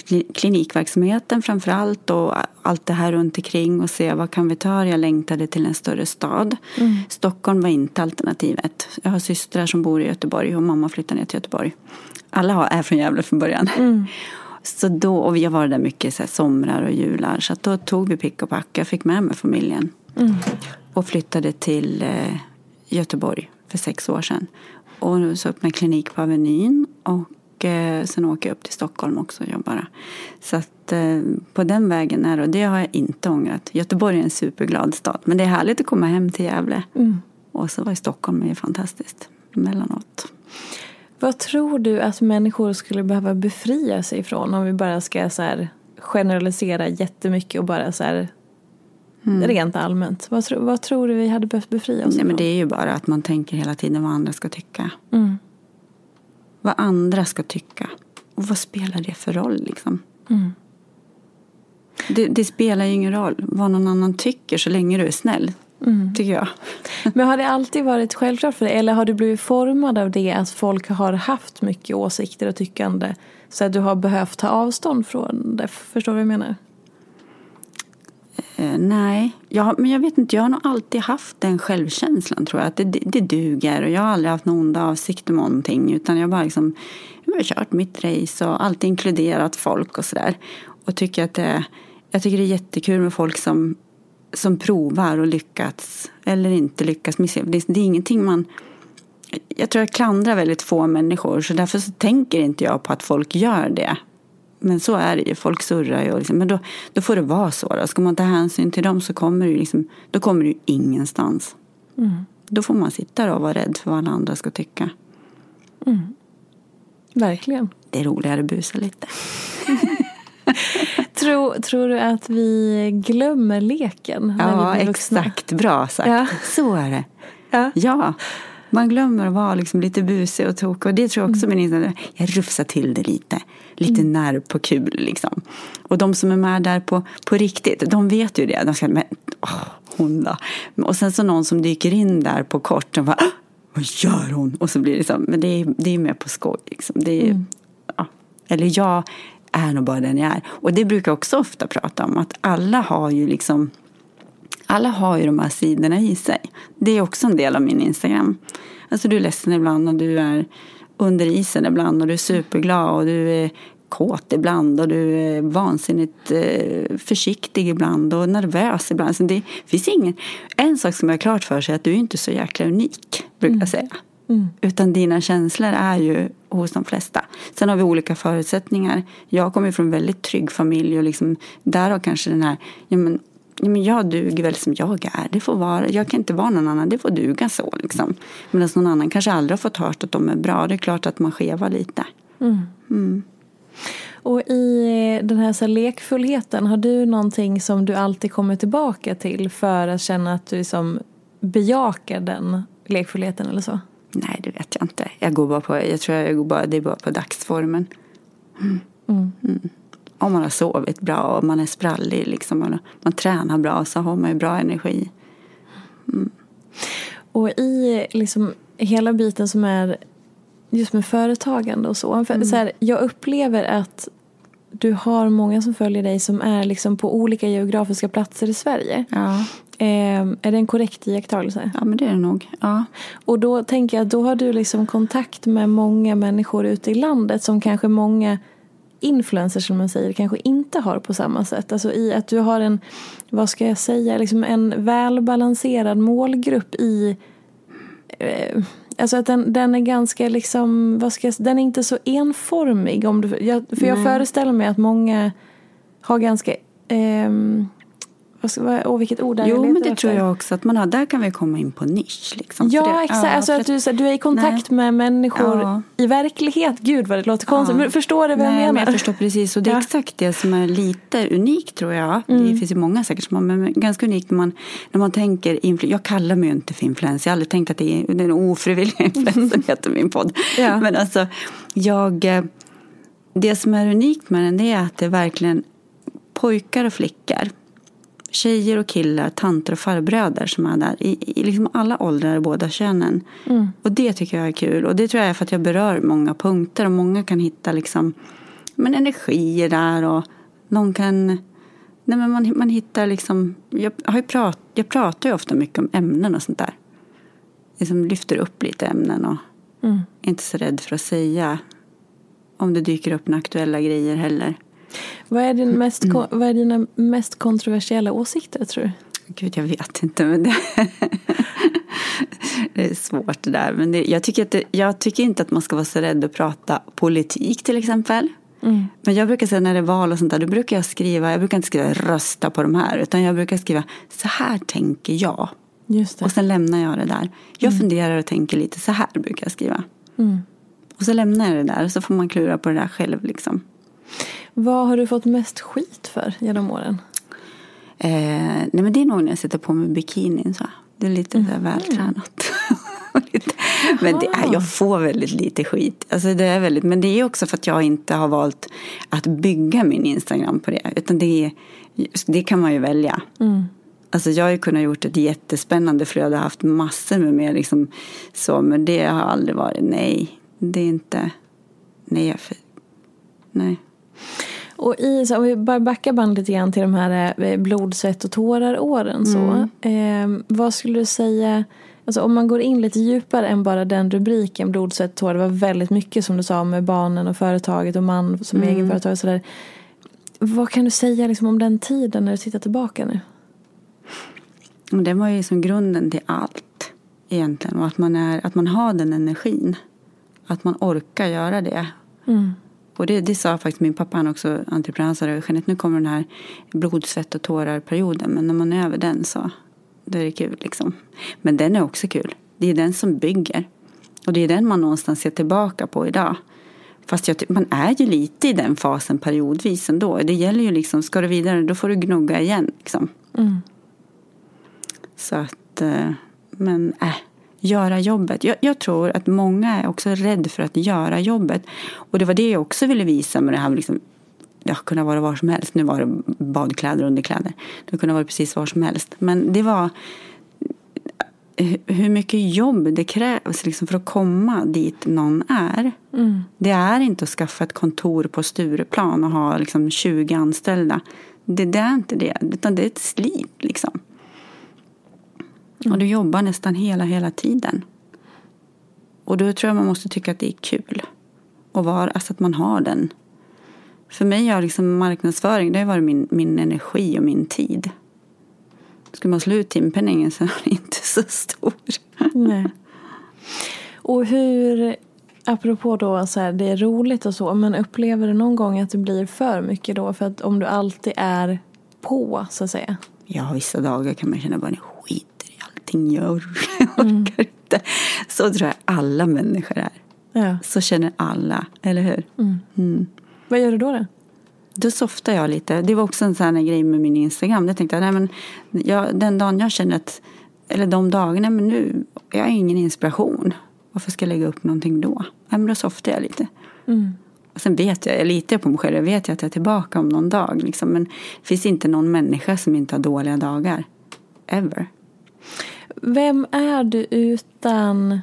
kli- klinikverksamheten framför allt. Och allt det här runt omkring och se vad kan vi ta. Jag längtade till en större stad. Stockholm var inte alternativet. Jag har systrar som bor i Göteborg och mamma flyttade ner till Göteborg. Alla är från Gävle från början. Så då, och har varit där mycket så här, somrar och jular. Så då tog vi pick och pack. Jag fick med mig familjen. Och flyttade till eh, Göteborg för sex år sedan. Och så öppnade jag klinik på Avenyn. Och eh, sen åker jag upp till Stockholm också och jobbar. Så att eh, på den vägen är det. Och det har jag inte ångrat. Göteborg är en superglad stad. Men det är härligt att komma hem till Gävle. Och så var i Stockholm är fantastiskt. Emellanåt. Vad tror du att människor skulle behöva befria sig från om vi bara ska så här generalisera jättemycket och bara så här rent allmänt? Vad, tro, vad tror du vi hade behövt befria oss Nej, men det är ju bara att man tänker hela tiden vad andra ska tycka. Mm. Vad andra ska tycka. Och vad spelar det för roll liksom? Mm. Det, det spelar ju ingen roll vad någon annan tycker så länge du är snäll. Mm. Tycker jag. Men har det alltid varit självklart för dig? Eller har du blivit formad av det att folk har haft mycket åsikter och tyckande? Så att du har behövt ta avstånd från det? Förstår du vad jag menar? Eh, nej, jag, men jag vet inte. Jag har nog alltid haft den självkänslan tror jag. Att det, det, det duger. Och jag har aldrig haft någon onda avsikter med någonting. Utan jag har bara liksom, jag har kört mitt race och alltid inkluderat folk och sådär. Och tycker att det, jag tycker det är jättekul med folk som, som provar och lyckats. Eller inte lyckas. Det, det är ingenting man... Jag tror jag klandrar väldigt få människor. Så därför så tänker inte jag på att folk gör det. Men så är det ju, folk surrar ju. Liksom. Men då, då får det vara så. Då. Ska man ta hänsyn till dem så kommer ju liksom, då kommer ju ingenstans. då får man sitta där och vara rädd för vad alla andra ska tycka. Verkligen. Det är roligare att busa lite. Tror, tror du att vi glömmer leken Ja, exakt. Bra sagt. Ja. Så är det. Ja. Ja, man glömmer att vara liksom lite busig och tokig. Och det tror jag också min inställning. Jag rufsar till det lite. Lite nerv på kul liksom. Och de som är med där på, på riktigt, de vet ju det. De ska, men åh, hon då? Och sen så någon som dyker in där på kort. De bara, "Ah, vad gör hon? Och så blir det så. Men det är, det är mer på skoj liksom. Det är, ja. Eller jag är nog bara den jag är. Och det brukar jag också ofta prata om. Att alla har ju liksom alla har ju de här sidorna i sig. Det är också en del av min Instagram. Alltså du är ledsen ibland och du är under isen ibland och du är superglad och du är kåt ibland och du är vansinnigt eh, försiktig ibland och nervös ibland. Så det finns ingen... En sak som jag har klart för sig är att du är inte så jäkla unik, brukar jag säga. Utan dina känslor är ju hos de flesta. Sen har vi olika förutsättningar. Jag kommer från en väldigt trygg familj och liksom, där har kanske den här, ja men, men jag duger väl som jag är. Det får vara, jag kan inte vara någon annan, det får duga så liksom. Medan någon annan kanske aldrig har fått hört att de är bra. Det är klart att man skevar lite. Och i den här, så här lekfullheten, har du någonting som du alltid kommer tillbaka till för att känna att du liksom bejakar den lekfullheten eller så? Nej, det vet jag inte. Jag går bara på, jag tror jag går bara, det är bara på dagsformen. Mm. Mm. Om man har sovit bra och man är sprallig, liksom, och man tränar bra så har man ju bra energi. Och i liksom hela biten som är just med företagande och så. För, så här, jag upplever att du har många som följer dig som är liksom på olika geografiska platser i Sverige. Ja, Eh, är det en korrekt iakttagelse? ja men det är det nog. Ja. Och då tänker jag att då har du liksom kontakt med många människor ute i landet som kanske många influencers som man säger kanske inte har på samma sätt. Alltså i att du har en, vad ska jag säga, liksom en välbalanserad målgrupp i eh, Alltså att den, den är ganska liksom, vad ska jag, den är inte så enformig. Om du, jag, för jag föreställer mig att många har ganska, vad, åh vilket ord är Jo, jag men det tror efter. jag också att man har. Där kan vi komma in på nisch. Liksom. Ja, det, exakt. alltså för att du, så du är i kontakt med människor Ja. i verklighet. Gud vad det låter konstigt. Ja. Men förstår du vad Nej, jag men menar? jag förstår precis. Och det är Ja. exakt det som är lite unikt tror jag. Mm. Det finns ju många säkert som har, men ganska unikt när man, när man tänker influ- Jag kallar mig ju inte för influencer. Jag har aldrig tänkt att det är den ofrivilliga influencer heter min podd. Ja. Men alltså, jag... eh, Det som är unikt med den det är att det verkligen pojkar och flickor. Tjejer och killar, tanter och farbröder som är där. I, i liksom alla åldrar båda könen. Och det tycker jag är kul. Och det tror jag är för att jag berör många punkter. Och många kan hitta liksom, men energier där. Och någon kan... Nej men man, man hittar liksom... Jag, har ju prat, jag pratar ju ofta mycket om ämnen och sånt där. Liksom lyfter upp lite ämnen och är inte så rädd för att säga om det dyker upp några aktuella grejer heller. Vad, är din mest, Mm. vad är dina mest kontroversiella åsikter tror du? Gud, jag vet inte. Men det, det är svårt det där. Men det, jag, tycker det, jag tycker inte att man ska vara så rädd att prata politik till exempel. Men jag brukar säga när det är val och sånt där, då brukar jag skriva, jag brukar inte skriva rösta på de här, utan jag brukar skriva så här tänker jag. Och sen lämnar jag det där. Jag funderar och tänker lite så här brukar jag skriva. Och så lämnar jag det där och så får man klura på det där själv liksom. Vad har du fått mest skit för genom åren? Eh, nej men det är nog när jag sätter på mig bikinin så. Det är lite mm. vältränat. Men det är, jag får väldigt lite skit. Alltså det är väldigt, men det är också för att jag inte har valt att bygga min Instagram på det. Utan det, är, det kan man ju välja. Alltså jag har ju kunnat gjort ett jättespännande flöde och haft massor med mer liksom så. Men det har aldrig varit, nej. Det är inte, nej. Jag, nej. Och i, så om vi bara backar bandet lite grann till de här eh, blod, svett och tårar-åren. Så, Mm. eh, vad skulle du säga, alltså om man går in lite djupare än bara den rubriken, blod, svett och tårar. Det var väldigt mycket som du sa med barnen och företaget och man som Mm. egenföretagare. och sådär. Vad kan du säga liksom, om den tiden när du tittar tillbaka nu? Det var ju som grunden till allt egentligen. Och att man, är, att man har den energin. Att man orkar göra det. Och det, det sa faktiskt min pappa, han är också entreprenör, Jeanette, nu kommer den här blod, svett och tårar-perioden. Men när man är över den så då är det kul liksom. Men den är också kul. Det är den som bygger. Och det är den man någonstans ser tillbaka på idag. Fast jag, man är ju lite i den fasen periodvis ändå. Det gäller ju liksom, ska du vidare då får du gnugga igen. Liksom. Mm. Så att, eh, men äh, göra jobbet. Jag, jag, tror att många är också rädda för att göra jobbet. Och det var det jag också ville visa med det här. Liksom, det har kunnat vara var som helst. Nu var det badkläder och underkläder. Det kunde vara precis var som helst. Men det var hur mycket jobb det krävs liksom för att komma dit någon är. Mm. Det är inte att skaffa ett kontor på Stureplan och ha liksom 20 anställda. Det, det är inte det, utan det är ett slit. Liksom. Mm. Och du jobbar nästan hela, hela tiden. Och då tror jag man måste tycka att det är kul. Och var, alltså att man har den. För mig har liksom marknadsföring det har varit min, min energi och min tid. Skulle man slå ut timpenningen så är den inte så stor. Nej. Och hur, apropå då så här, det är roligt och så, men upplever du någon gång att det blir för mycket då? För att om du alltid är på, så att säga. Ja, vissa dagar kan man känna bara allting jag orkar mm. inte. Så tror jag alla människor är. Ja. Så känner alla, eller hur? Mm. Mm. Vad gör du då? då? Då softar jag lite. Det var också en sån här grej med min Instagram. Jag tänkte, nej men jag, den dagen jag känner att, eller de dagarna, men nu, jag har ingen inspiration. Varför ska jag lägga upp någonting då? Nej men då softar jag lite. Mm. Och sen vet jag, jag litar på mig själv, jag vet att jag är tillbaka om någon dag. Liksom. Men det finns inte någon människa som inte har dåliga dagar. Ever. Vem är du utan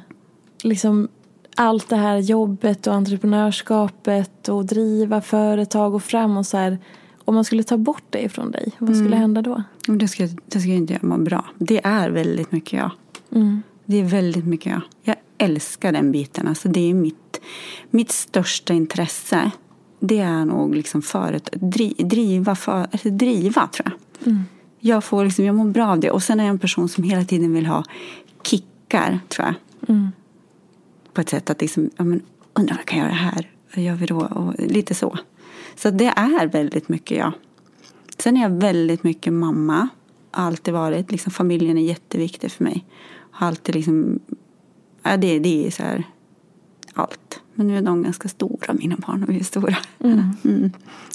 liksom allt det här jobbet och entreprenörskapet och driva företag och fram och så här. Om man skulle ta bort det ifrån dig, vad skulle mm. hända då? Det ska, det ska inte göra mig bra. Det är väldigt mycket jag. Mm. Det är väldigt mycket jag. Jag älskar den biten. Alltså det är mitt, mitt största intresse. Det är nog liksom föret, dri, driva, för, alltså driva tror jag. Mm. Jag, får liksom, jag mår bra av det. Och sen är jag en person som hela tiden vill ha kickar tror jag. Mm på ett sätt att liksom, ja, men, undrar om jag kan göra här. Vad gör vi då? Och lite så. Så det är väldigt mycket jag. Sen är jag väldigt mycket mamma. Har alltid varit. Liksom, familjen är jätteviktig för mig. Har alltid liksom, ja, det, det är så här allt. Men nu är de ganska stora, mina barn. Och vi är stora. Mm. Mm.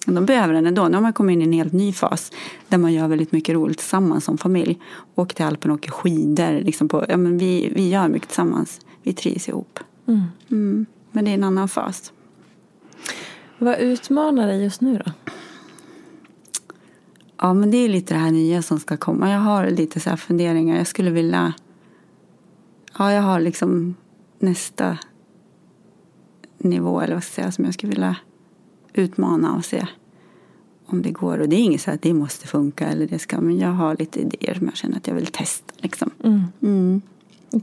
De behöver den ändå. Nu har man kommit in i en helt ny fas. Där man gör väldigt mycket roligt tillsammans som familj. Åker till Alperna och åker skidor. Liksom på, ja, men vi, vi gör mycket tillsammans. Vi trivs ihop. Mm. Mm. Men det är en annan fas. Vad utmanar dig just nu då? Ja, men det är lite det här nya som ska komma. Jag har lite så här funderingar. Jag skulle vilja... Ja, jag har liksom nästa nivå, eller vad ska jag säga, som jag skulle vilja utmana och se om det går. Och det är inget så att det måste funka eller det ska, men jag har lite idéer som jag känner att jag vill testa. Liksom. Mm. Mm.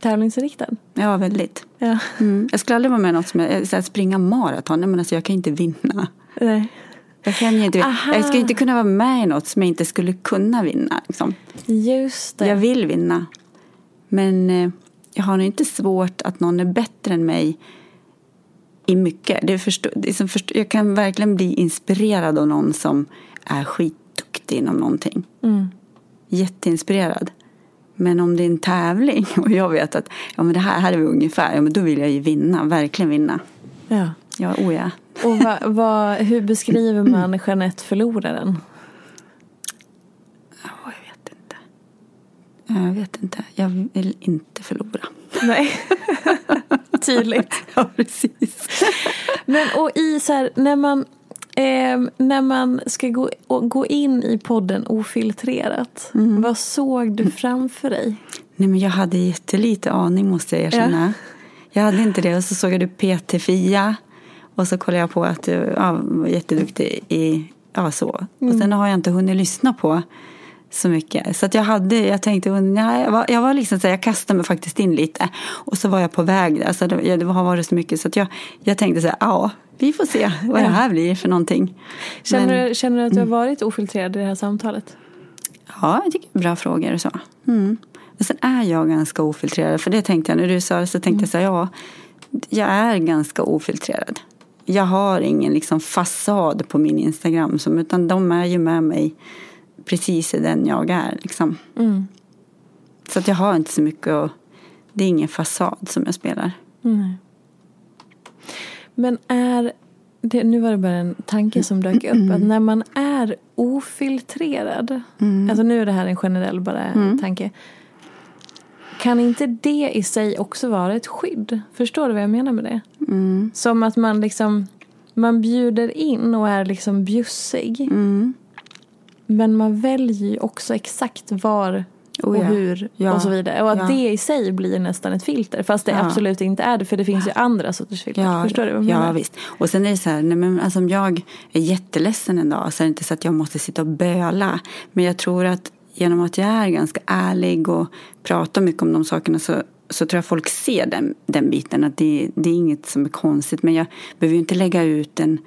Tävlingsinriktad? Ja, väldigt. Ja. Mm. Jag skulle aldrig vara med i något som jag, så här, springa maraton. Men alltså, jag kan inte vinna. Nej. Jag, kan ju inte, Aha. jag ska inte kunna vara med i något som jag inte skulle kunna vinna. Liksom. Just det. Jag vill vinna. Men eh, jag har nog inte svårt att någon är bättre än mig i mycket. Det förstå, det är som förstå, jag kan verkligen bli inspirerad av någon som är skitduktig inom någonting. Mm. Jätteinspirerad. Men om det är en tävling och jag vet att ja, men det här, här är vi ungefär, ja, men då vill jag ju vinna, verkligen vinna. Ja. Ja, oh ja. Och va, va, hur beskriver man Jeanette förloraren? Ja, jag vet inte. Jag vet inte. Jag vill inte förlora. Nej, tydligt. Ja, precis. Men och i så här, när man Eh, när man ska gå, gå in i podden ofiltrerat, mm. vad såg du framför dig? Nej, men jag hade jättelite aning måste jag erkänna. Ja. Jag hade inte det och så såg jag du PT-Fia och så kollade jag på att du ja, var jätteduktig i ja, så. Mm. Och sen har jag inte hunnit lyssna på så mycket. Så att jag hade, jag tänkte, nej, jag var, jag var liksom så jag kastade mig faktiskt in lite. Och så var jag på väg, alltså det, det har varit så mycket så att jag, jag tänkte så här, ja, vi får se vad det här blir för någonting. Känner, Men, du, känner du att du har mm. varit ofiltrerad i det här samtalet? Ja, jag tycker bra frågor och så. Mm. Men sen är jag ganska ofiltrerad, för det tänkte jag när du sa det så tänkte mm. jag så här, ja, jag är ganska ofiltrerad. Jag har ingen liksom fasad på min Instagram, som, utan de är ju med mig precis i den jag är. Liksom. Mm. Så att jag har inte så mycket att Det är ingen fasad som jag spelar. Nej. Men är det, nu var det bara en tanke som dök upp. Att när man är ofiltrerad. Mm. Alltså nu är det här en generell bara tanke. Kan inte det i sig också vara ett skydd? Förstår du vad jag menar med det? Mm. Som att man liksom man bjuder in och är liksom bjussig. Men man väljer ju också exakt var Oh och ja. hur Ja. och så vidare. Och att Ja. det i sig blir nästan ett filter. Fast det Ja. absolut inte är det. För det finns ju andra sorters filter. Förstår du vad jag ja, menar? visst. Och sen är det så här, nej, men, alltså, om jag är jätteledsen en dag så är det inte så att jag måste sitta och böla. Men jag tror att genom att jag är ganska ärlig och pratar mycket om de sakerna så, så tror jag folk ser den, den biten. Att det, det är inget som är konstigt. Men jag behöver ju inte lägga ut en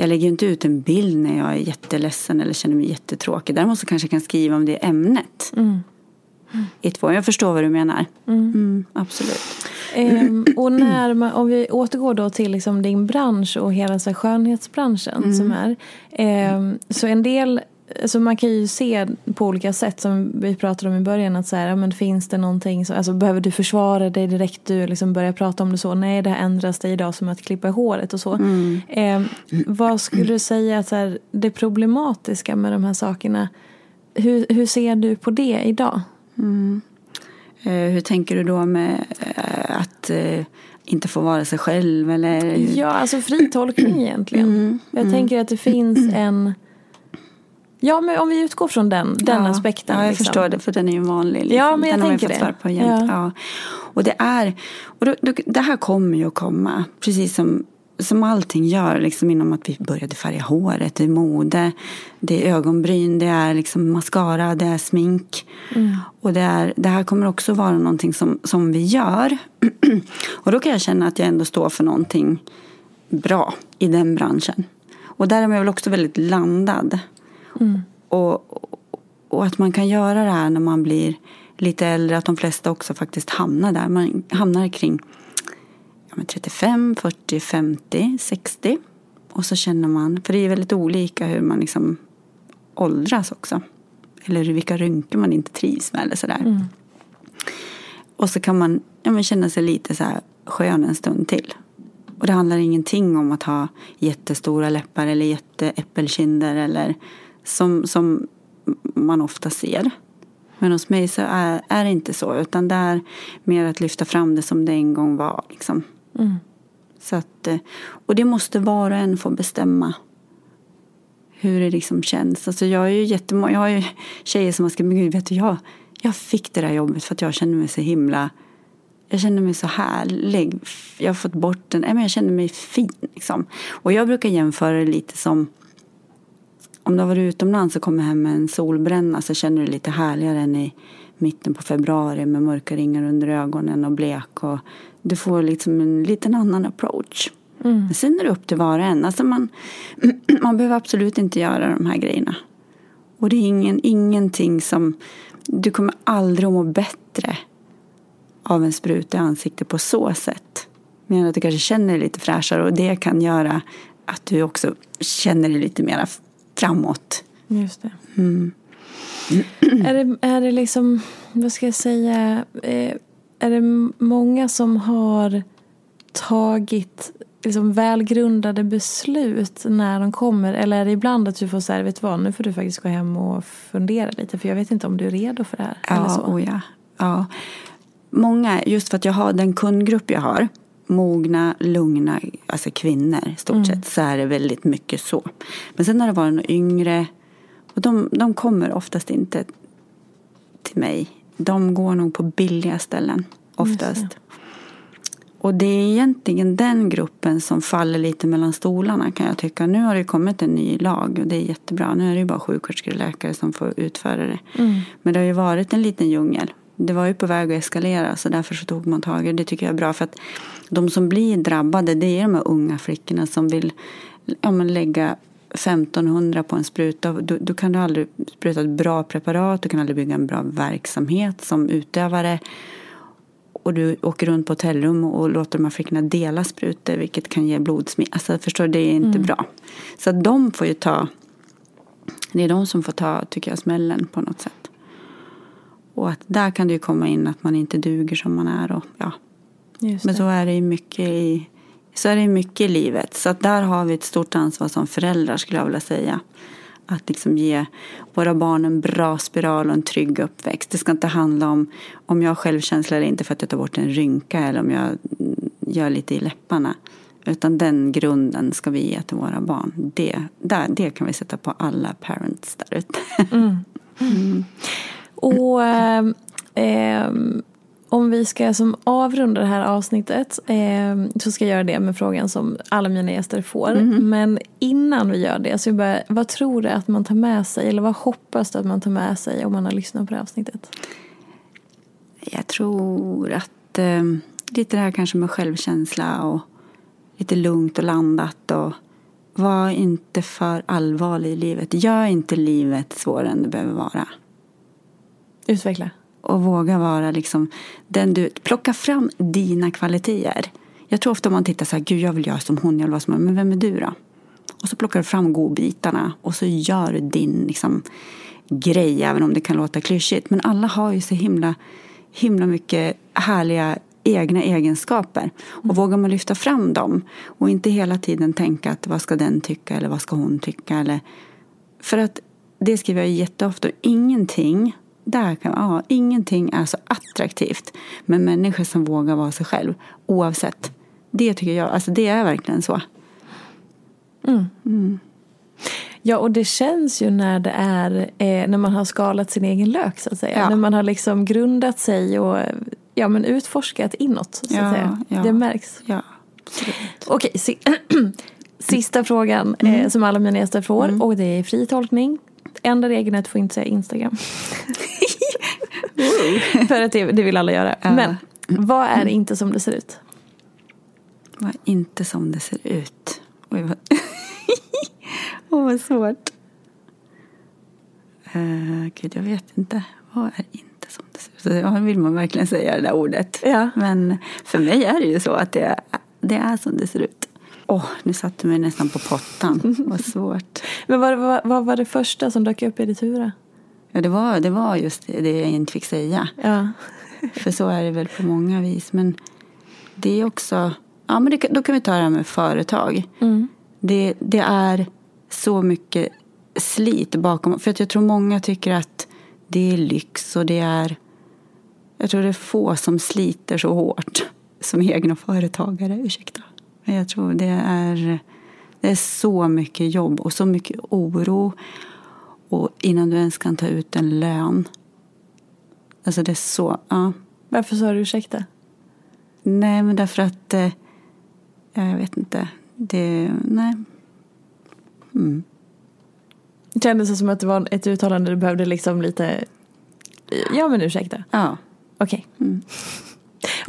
jag lägger inte ut en bild när jag är jätteledsen eller känner mig jättetråkig. Däremot så kanske jag kan skriva om det ämnet. Mm. I två. Jag förstår vad du menar. Mm, absolut. Ehm, och när man, om vi återgår då till liksom din bransch och hela så skönhetsbranschen Mm. som är. ehm, så en del, alltså man kan ju se på olika sätt som vi pratade om i början. Att så här, ja, men finns det någonting, som, alltså behöver du försvara dig direkt du liksom börjar prata om det så? Nej det här ändras det idag som att klippa håret och så. Mm. Ehm, vad skulle du säga att så här, det problematiska med de här sakerna? Hur, hur ser du på det idag? Eh, hur tänker du då med eh, att eh, inte få vara sig själv? Eller? Ja, alltså fri tolkning egentligen. Mm, Jag tänker att det finns en... Ja, men om vi utgår från den, den ja, aspekten. Ja, jag liksom. förstår det, för den är ju vanlig. Liksom. Ja, men jag den har man ju tänker fått det. jämt. Ja. Ja. Och det är, och då, då, det här kommer ju att komma, precis som, som allting gör, liksom inom att vi började färga håret, det är mode, det är ögonbryn, det är liksom mascara, det är smink. Mm. Och det, är, det här kommer också vara någonting som, som vi gör. och då kan jag känna att jag ändå står för någonting bra i den branschen. Och där är man väl också väldigt landad. Och, och, och att man kan göra det här när man blir lite äldre, att de flesta också faktiskt hamnar där. Man hamnar kring ja, men 35, 40, 50, 60. Och så känner man, för det är väldigt olika hur man liksom åldras också. Eller vilka rynkor man inte trivs med eller sådär. Och så kan man ja, men känna sig lite så här skön en stund till. Och det handlar ingenting om att ha jättestora läppar eller jätteäppelkinder eller som, som man ofta ser. Men hos mig så är, är det inte så utan det är mer att lyfta fram det som det en gång var. Liksom. Så att, eh, och det måste var och en få bestämma hur det liksom känns. Alltså jag, är ju jättemånga, jag har ju tjejer som har skrivit, men gud vet du, jag, jag fick det där jobbet för att jag kände mig så himla jag känner mig så härlig. Jag har fått bort den. Nej, men jag känner mig fin. Liksom. Och jag brukar jämföra det lite som om du har varit utomlands och kommer hem med en solbränna så känner du dig lite härligare än i mitten på februari med mörka ringar under ögonen och blek. Och du får liksom en liten annan approach. Men sen är det upp till var och en. Alltså man, man behöver absolut inte göra de här grejerna. Och det är ingen, ingenting som... Du kommer aldrig att må bättre av en spruta i ansiktet på så sätt. Men att du kanske känner dig lite fräschare och det kan göra att du också känner dig lite mer framåt. Just det. Är det. Är det liksom, vad ska jag säga, eh, är det många som har tagit liksom välgrundade beslut när de kommer? Eller är det ibland att du får säga, vet du vad, nu får du faktiskt gå hem och fundera lite för jag vet inte om du är redo för det här. eller Ja, så. oh ja. ja. Många, just för att jag har den kundgrupp jag har, mogna, lugna, alltså kvinnor stort sett, så är det väldigt mycket så. Men sen har det varit några yngre, och de, de kommer oftast inte till mig. De går nog på billiga ställen oftast. Och det är egentligen den gruppen som faller lite mellan stolarna kan jag tycka. Nu har det kommit en ny lag och det är jättebra. Nu är det ju bara sjuksköterskor och läkare som får utföra det. Men det har ju varit en liten djungel. Det var ju på väg att eskalera så därför så tog man tag i det. Det tycker jag är bra för att de som blir drabbade det är de här unga flickorna som vill ja, men lägga 1500 på en spruta. Då, kan du aldrig spruta ett bra preparat, du kan aldrig bygga en bra verksamhet som utövare. Och du åker runt på hotellrum och låter de här flickorna dela sprutor vilket kan ge blodsmitta. Alltså förstår du, det är inte bra. Så att de får ju ta, det är de som får ta, tycker jag, smällen på något sätt. Och att där kan det ju komma in att man inte duger som man är. Och, ja. Men så är det ju mycket i, så är det mycket i livet. Så där har vi ett stort ansvar som föräldrar skulle jag vilja säga. Att liksom ge våra barn en bra spiral och en trygg uppväxt. Det ska inte handla om om jag har självkänsla eller inte för att jag tar bort en rynka eller om jag gör lite i läpparna. Utan den grunden ska vi ge till våra barn. Det, där, det kan vi sätta på alla parents där ute. Mm. Mm. Och eh, om vi ska som avrunda det här avsnittet eh, så ska jag göra det med frågan som alla mina gäster får. Mm. Men innan vi gör det, så bara, vad tror du att man tar med sig eller vad hoppas du att man tar med sig om man har lyssnat på det här avsnittet? Jag tror att eh, lite det här kanske med självkänsla och lite lugnt och landat och var inte för allvarlig i livet. Gör inte livet svårare än det behöver vara. Utveckla. Och våga vara liksom den du, plocka fram dina kvaliteter. Jag tror ofta man tittar så här, gud jag vill göra som hon, jag vill vara som hon, men vem är du då? Och så plockar du fram godbitarna och så gör du din liksom, grej, även om det kan låta klyschigt. Men alla har ju så himla, himla mycket härliga egna egenskaper. Och mm. vågar man lyfta fram dem och inte hela tiden tänka att vad ska den tycka eller vad ska hon tycka. Eller, för att det skriver jag jätteofta, ingenting där kan, ja, ingenting är så attraktivt med människor som vågar vara sig själv oavsett. Det tycker jag, alltså det är verkligen så. Mm. Mm. Ja, och det känns ju när det är eh, när man har skalat sin egen lök så att säga. Ja. När man har liksom grundat sig och ja, men utforskat inåt så att ja, säga. Ja. Det märks. Ja, Okej, si sista frågan eh, mm. eh, som alla mina gäster får mm. och det är fri tolkning. Enda regeln är att får inte säga Instagram. För att det, det, vill alla göra. Men vad är inte som det ser ut? Vad är inte som det ser ut? Oj, vad, oh, vad svårt. Uh, Gud, jag vet inte. Vad är inte som det ser ut? Så ja, vill man verkligen säga det där ordet. Ja. Men för mig är det ju så att det, det är som det ser ut. Åh, oh, nu satte du mig nästan på pottan. Vad svårt. Men vad, vad, vad, var det första som dök upp i ditt huvud? Ja, det var, det var just det jag inte fick säga. Ja. För så är det väl på många vis. Men det är också, ja men det, då kan vi ta det här med företag. Mm. Det, det är så mycket slit bakom. För att jag tror många tycker att det är lyx och det är, jag tror det är få som sliter så hårt som egna företagare. Ursäkta. Jag tror det är, det är så mycket jobb och så mycket oro och innan du ens kan ta ut en lön. Alltså det är så, ja. Varför sa du ursäkta? Nej, men därför att, eh, jag vet inte, det, nej. Mm. Kändes det som att det var ett uttalande du behövde liksom lite, ja men ursäkta? Ja. Okej. Okay. Mm.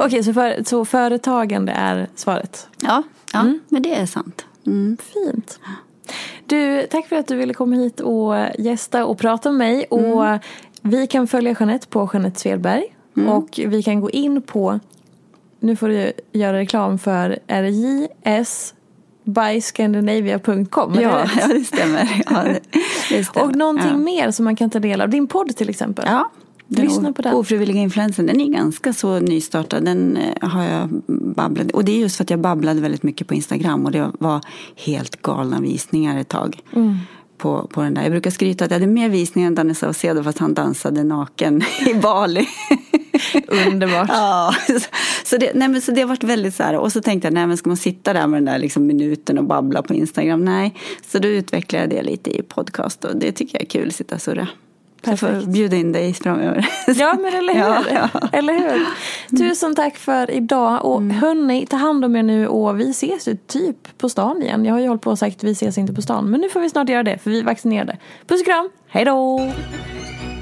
Okej, så, för, så företagande är svaret? Ja, ja mm. men det är sant. Mm. Fint. Du, tack för att du ville komma hit och gästa och prata med mig. Mm. Och vi kan följa Jeanette på Jeanette Svedberg. Mm. Och vi kan gå in på, nu får du göra reklam för RJS byscandinavia.com. Ja, ja, det stämmer. Ja, det, det stämmer. Och någonting ja. mer som man kan ta del av. Din podd till exempel. Ja, den Lyssna på den. Ofrivilliga influensen, den är ganska så nystartad. Den eh, har jag babblat. Och det är just för att jag babblade väldigt mycket på Instagram. Och det var helt galna visningar ett tag. Mm. På, på den där. Jag brukar skryta att jag hade mer visningar än Danny Saucedo fast han dansade naken i Bali. Underbart. ja, så det, nej men så det har varit väldigt så här. Och så tänkte jag, nej men ska man sitta där med den där liksom minuten och babbla på Instagram? Nej. Så då utvecklade jag det lite i podcast och det tycker jag är kul, att sitta och surra. Perfekt. Jag får bjuda in dig framöver. Ja, men eller hur? Ja, ja. Eller hur? Tusen tack för idag. Och mm. hörni, ta hand om er nu och vi ses ju typ på stan igen. Jag har ju hållit på och sagt att vi ses inte på stan. Men nu får vi snart göra det, för vi är vaccinerade. Puss och kram, hej då!